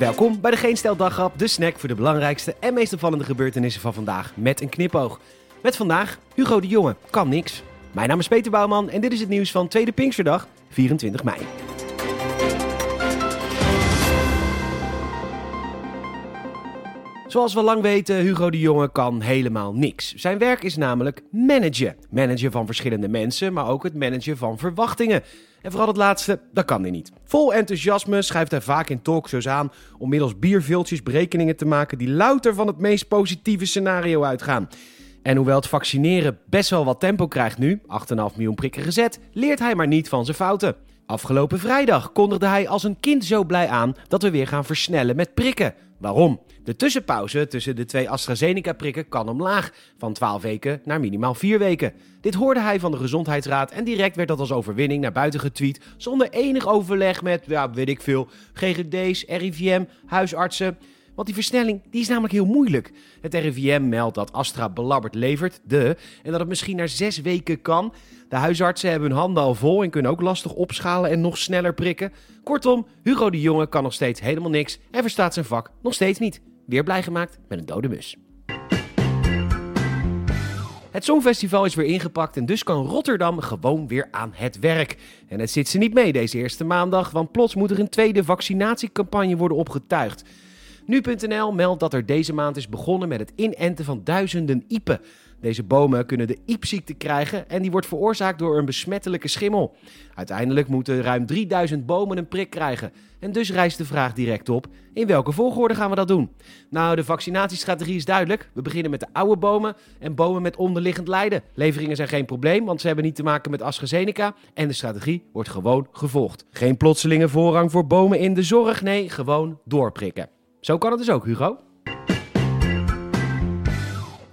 Welkom bij de Geen Stel Daggrap, de snack voor de belangrijkste en meest opvallende gebeurtenissen van vandaag met een knipoog. Met vandaag Hugo de Jonge, kan niks. Mijn naam is Peter Bouwman en dit is het nieuws van Tweede Pinksterdag, 24 mei. Zoals we lang weten, Hugo de Jonge kan helemaal niks. Zijn werk is namelijk managen. Managen van verschillende mensen, maar ook het managen van verwachtingen. En vooral het laatste, dat kan hij niet. Vol enthousiasme schuift hij vaak in talkshows aan om middels bierviltjes berekeningen te maken die louter van het meest positieve scenario uitgaan. En hoewel het vaccineren best wel wat tempo krijgt nu, 8,5 miljoen prikken gezet, leert hij maar niet van zijn fouten. Afgelopen vrijdag kondigde hij als een kind zo blij aan dat we weer gaan versnellen met prikken. Waarom? De tussenpauze tussen de twee AstraZeneca-prikken kan omlaag, van 12 weken naar minimaal 4 weken. Dit hoorde hij van de Gezondheidsraad en direct werd dat als overwinning naar buiten getweet, zonder enig overleg met, ja, weet ik veel, GGD's, RIVM, huisartsen. Want die versnelling die is namelijk heel moeilijk. Het RIVM meldt dat Astra belabberd levert, de, en dat het misschien naar zes weken kan. De huisartsen hebben hun handen al vol en kunnen ook lastig opschalen en nog sneller prikken. Kortom, Hugo de Jonge kan nog steeds helemaal niks en verstaat zijn vak nog steeds niet. Weer blij gemaakt met een dode mus. Het Songfestival is weer ingepakt en dus kan Rotterdam gewoon weer aan het werk. En het zit ze niet mee deze eerste maandag, want plots moet er een tweede vaccinatiecampagne worden opgetuigd. Nu.nl meldt dat er deze maand is begonnen met het inenten van duizenden iepen. Deze bomen kunnen de iepziekte krijgen en die wordt veroorzaakt door een besmettelijke schimmel. Uiteindelijk moeten ruim 3000 bomen een prik krijgen. En dus rijst de vraag direct op: in welke volgorde gaan we dat doen? Nou, de vaccinatiestrategie is duidelijk. We beginnen met de oude bomen en bomen met onderliggend lijden. Leveringen zijn geen probleem, want ze hebben niet te maken met AstraZeneca. En de strategie wordt gewoon gevolgd. Geen plotselinge voorrang voor bomen in de zorg, nee, gewoon doorprikken. Zo kan het dus ook, Hugo.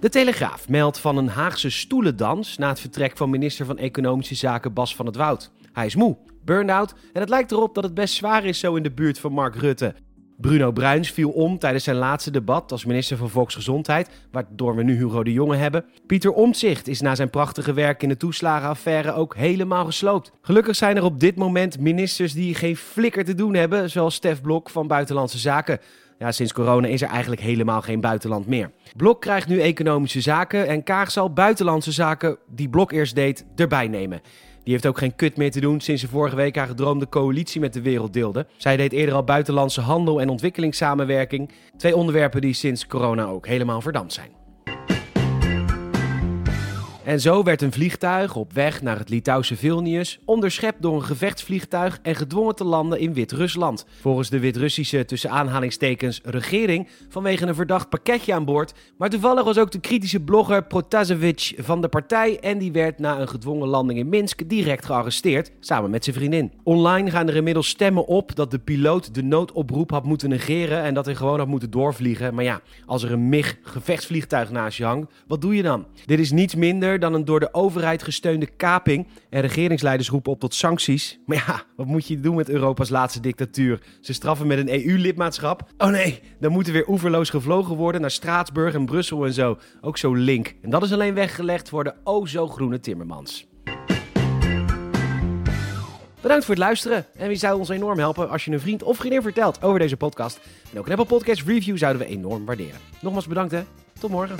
De Telegraaf meldt van een Haagse stoelendans na het vertrek van minister van Economische Zaken Bas van het Woud. Hij is moe, burn-out en het lijkt erop dat het best zwaar is zo in de buurt van Mark Rutte. Bruno Bruins viel om tijdens zijn laatste debat als minister van Volksgezondheid, waardoor we nu Hugo de Jonge hebben. Pieter Omtzigt is na zijn prachtige werk in de toeslagenaffaire ook helemaal gesloopt. Gelukkig zijn er op dit moment ministers die geen flikker te doen hebben, zoals Stef Blok van Buitenlandse Zaken. Ja, sinds corona is er eigenlijk helemaal geen buitenland meer. Blok krijgt nu economische zaken en Kaag zal buitenlandse zaken die Blok eerst deed erbij nemen. Die heeft ook geen kut meer te doen sinds ze vorige week haar gedroomde coalitie met de wereld deelde. Zij deed eerder al buitenlandse handel en ontwikkelingssamenwerking. Twee onderwerpen die sinds corona ook helemaal verdampt zijn. En zo werd een vliegtuig op weg naar het Litouwse Vilnius onderschept door een gevechtsvliegtuig en gedwongen te landen in Wit-Rusland. Volgens de Wit-Russische tussen aanhalingstekens regering vanwege een verdacht pakketje aan boord. Maar toevallig was ook de kritische blogger Protasevich van de partij en die werd na een gedwongen landing in Minsk direct gearresteerd samen met zijn vriendin. Online gaan er inmiddels stemmen op dat de piloot de noodoproep had moeten negeren en dat hij gewoon had moeten doorvliegen. Maar ja, als er een MIG gevechtsvliegtuig naast je hangt, wat doe je dan? Dit is niets minder dan een door de overheid gesteunde kaping. En regeringsleiders roepen op tot sancties. Maar ja, wat moet je doen met Europa's laatste dictatuur? Ze straffen met een EU-lidmaatschap. Oh nee, dan moet er weer oeverloos gevlogen worden naar Straatsburg en Brussel en zo. Ook zo link. En dat is alleen weggelegd voor de o zo groene Timmermans. Bedankt voor het luisteren. En wie zou ons enorm helpen als je een vriend of vriendin vertelt over deze podcast. En ook een Apple Podcast review zouden we enorm waarderen. Nogmaals bedankt hè. Tot morgen.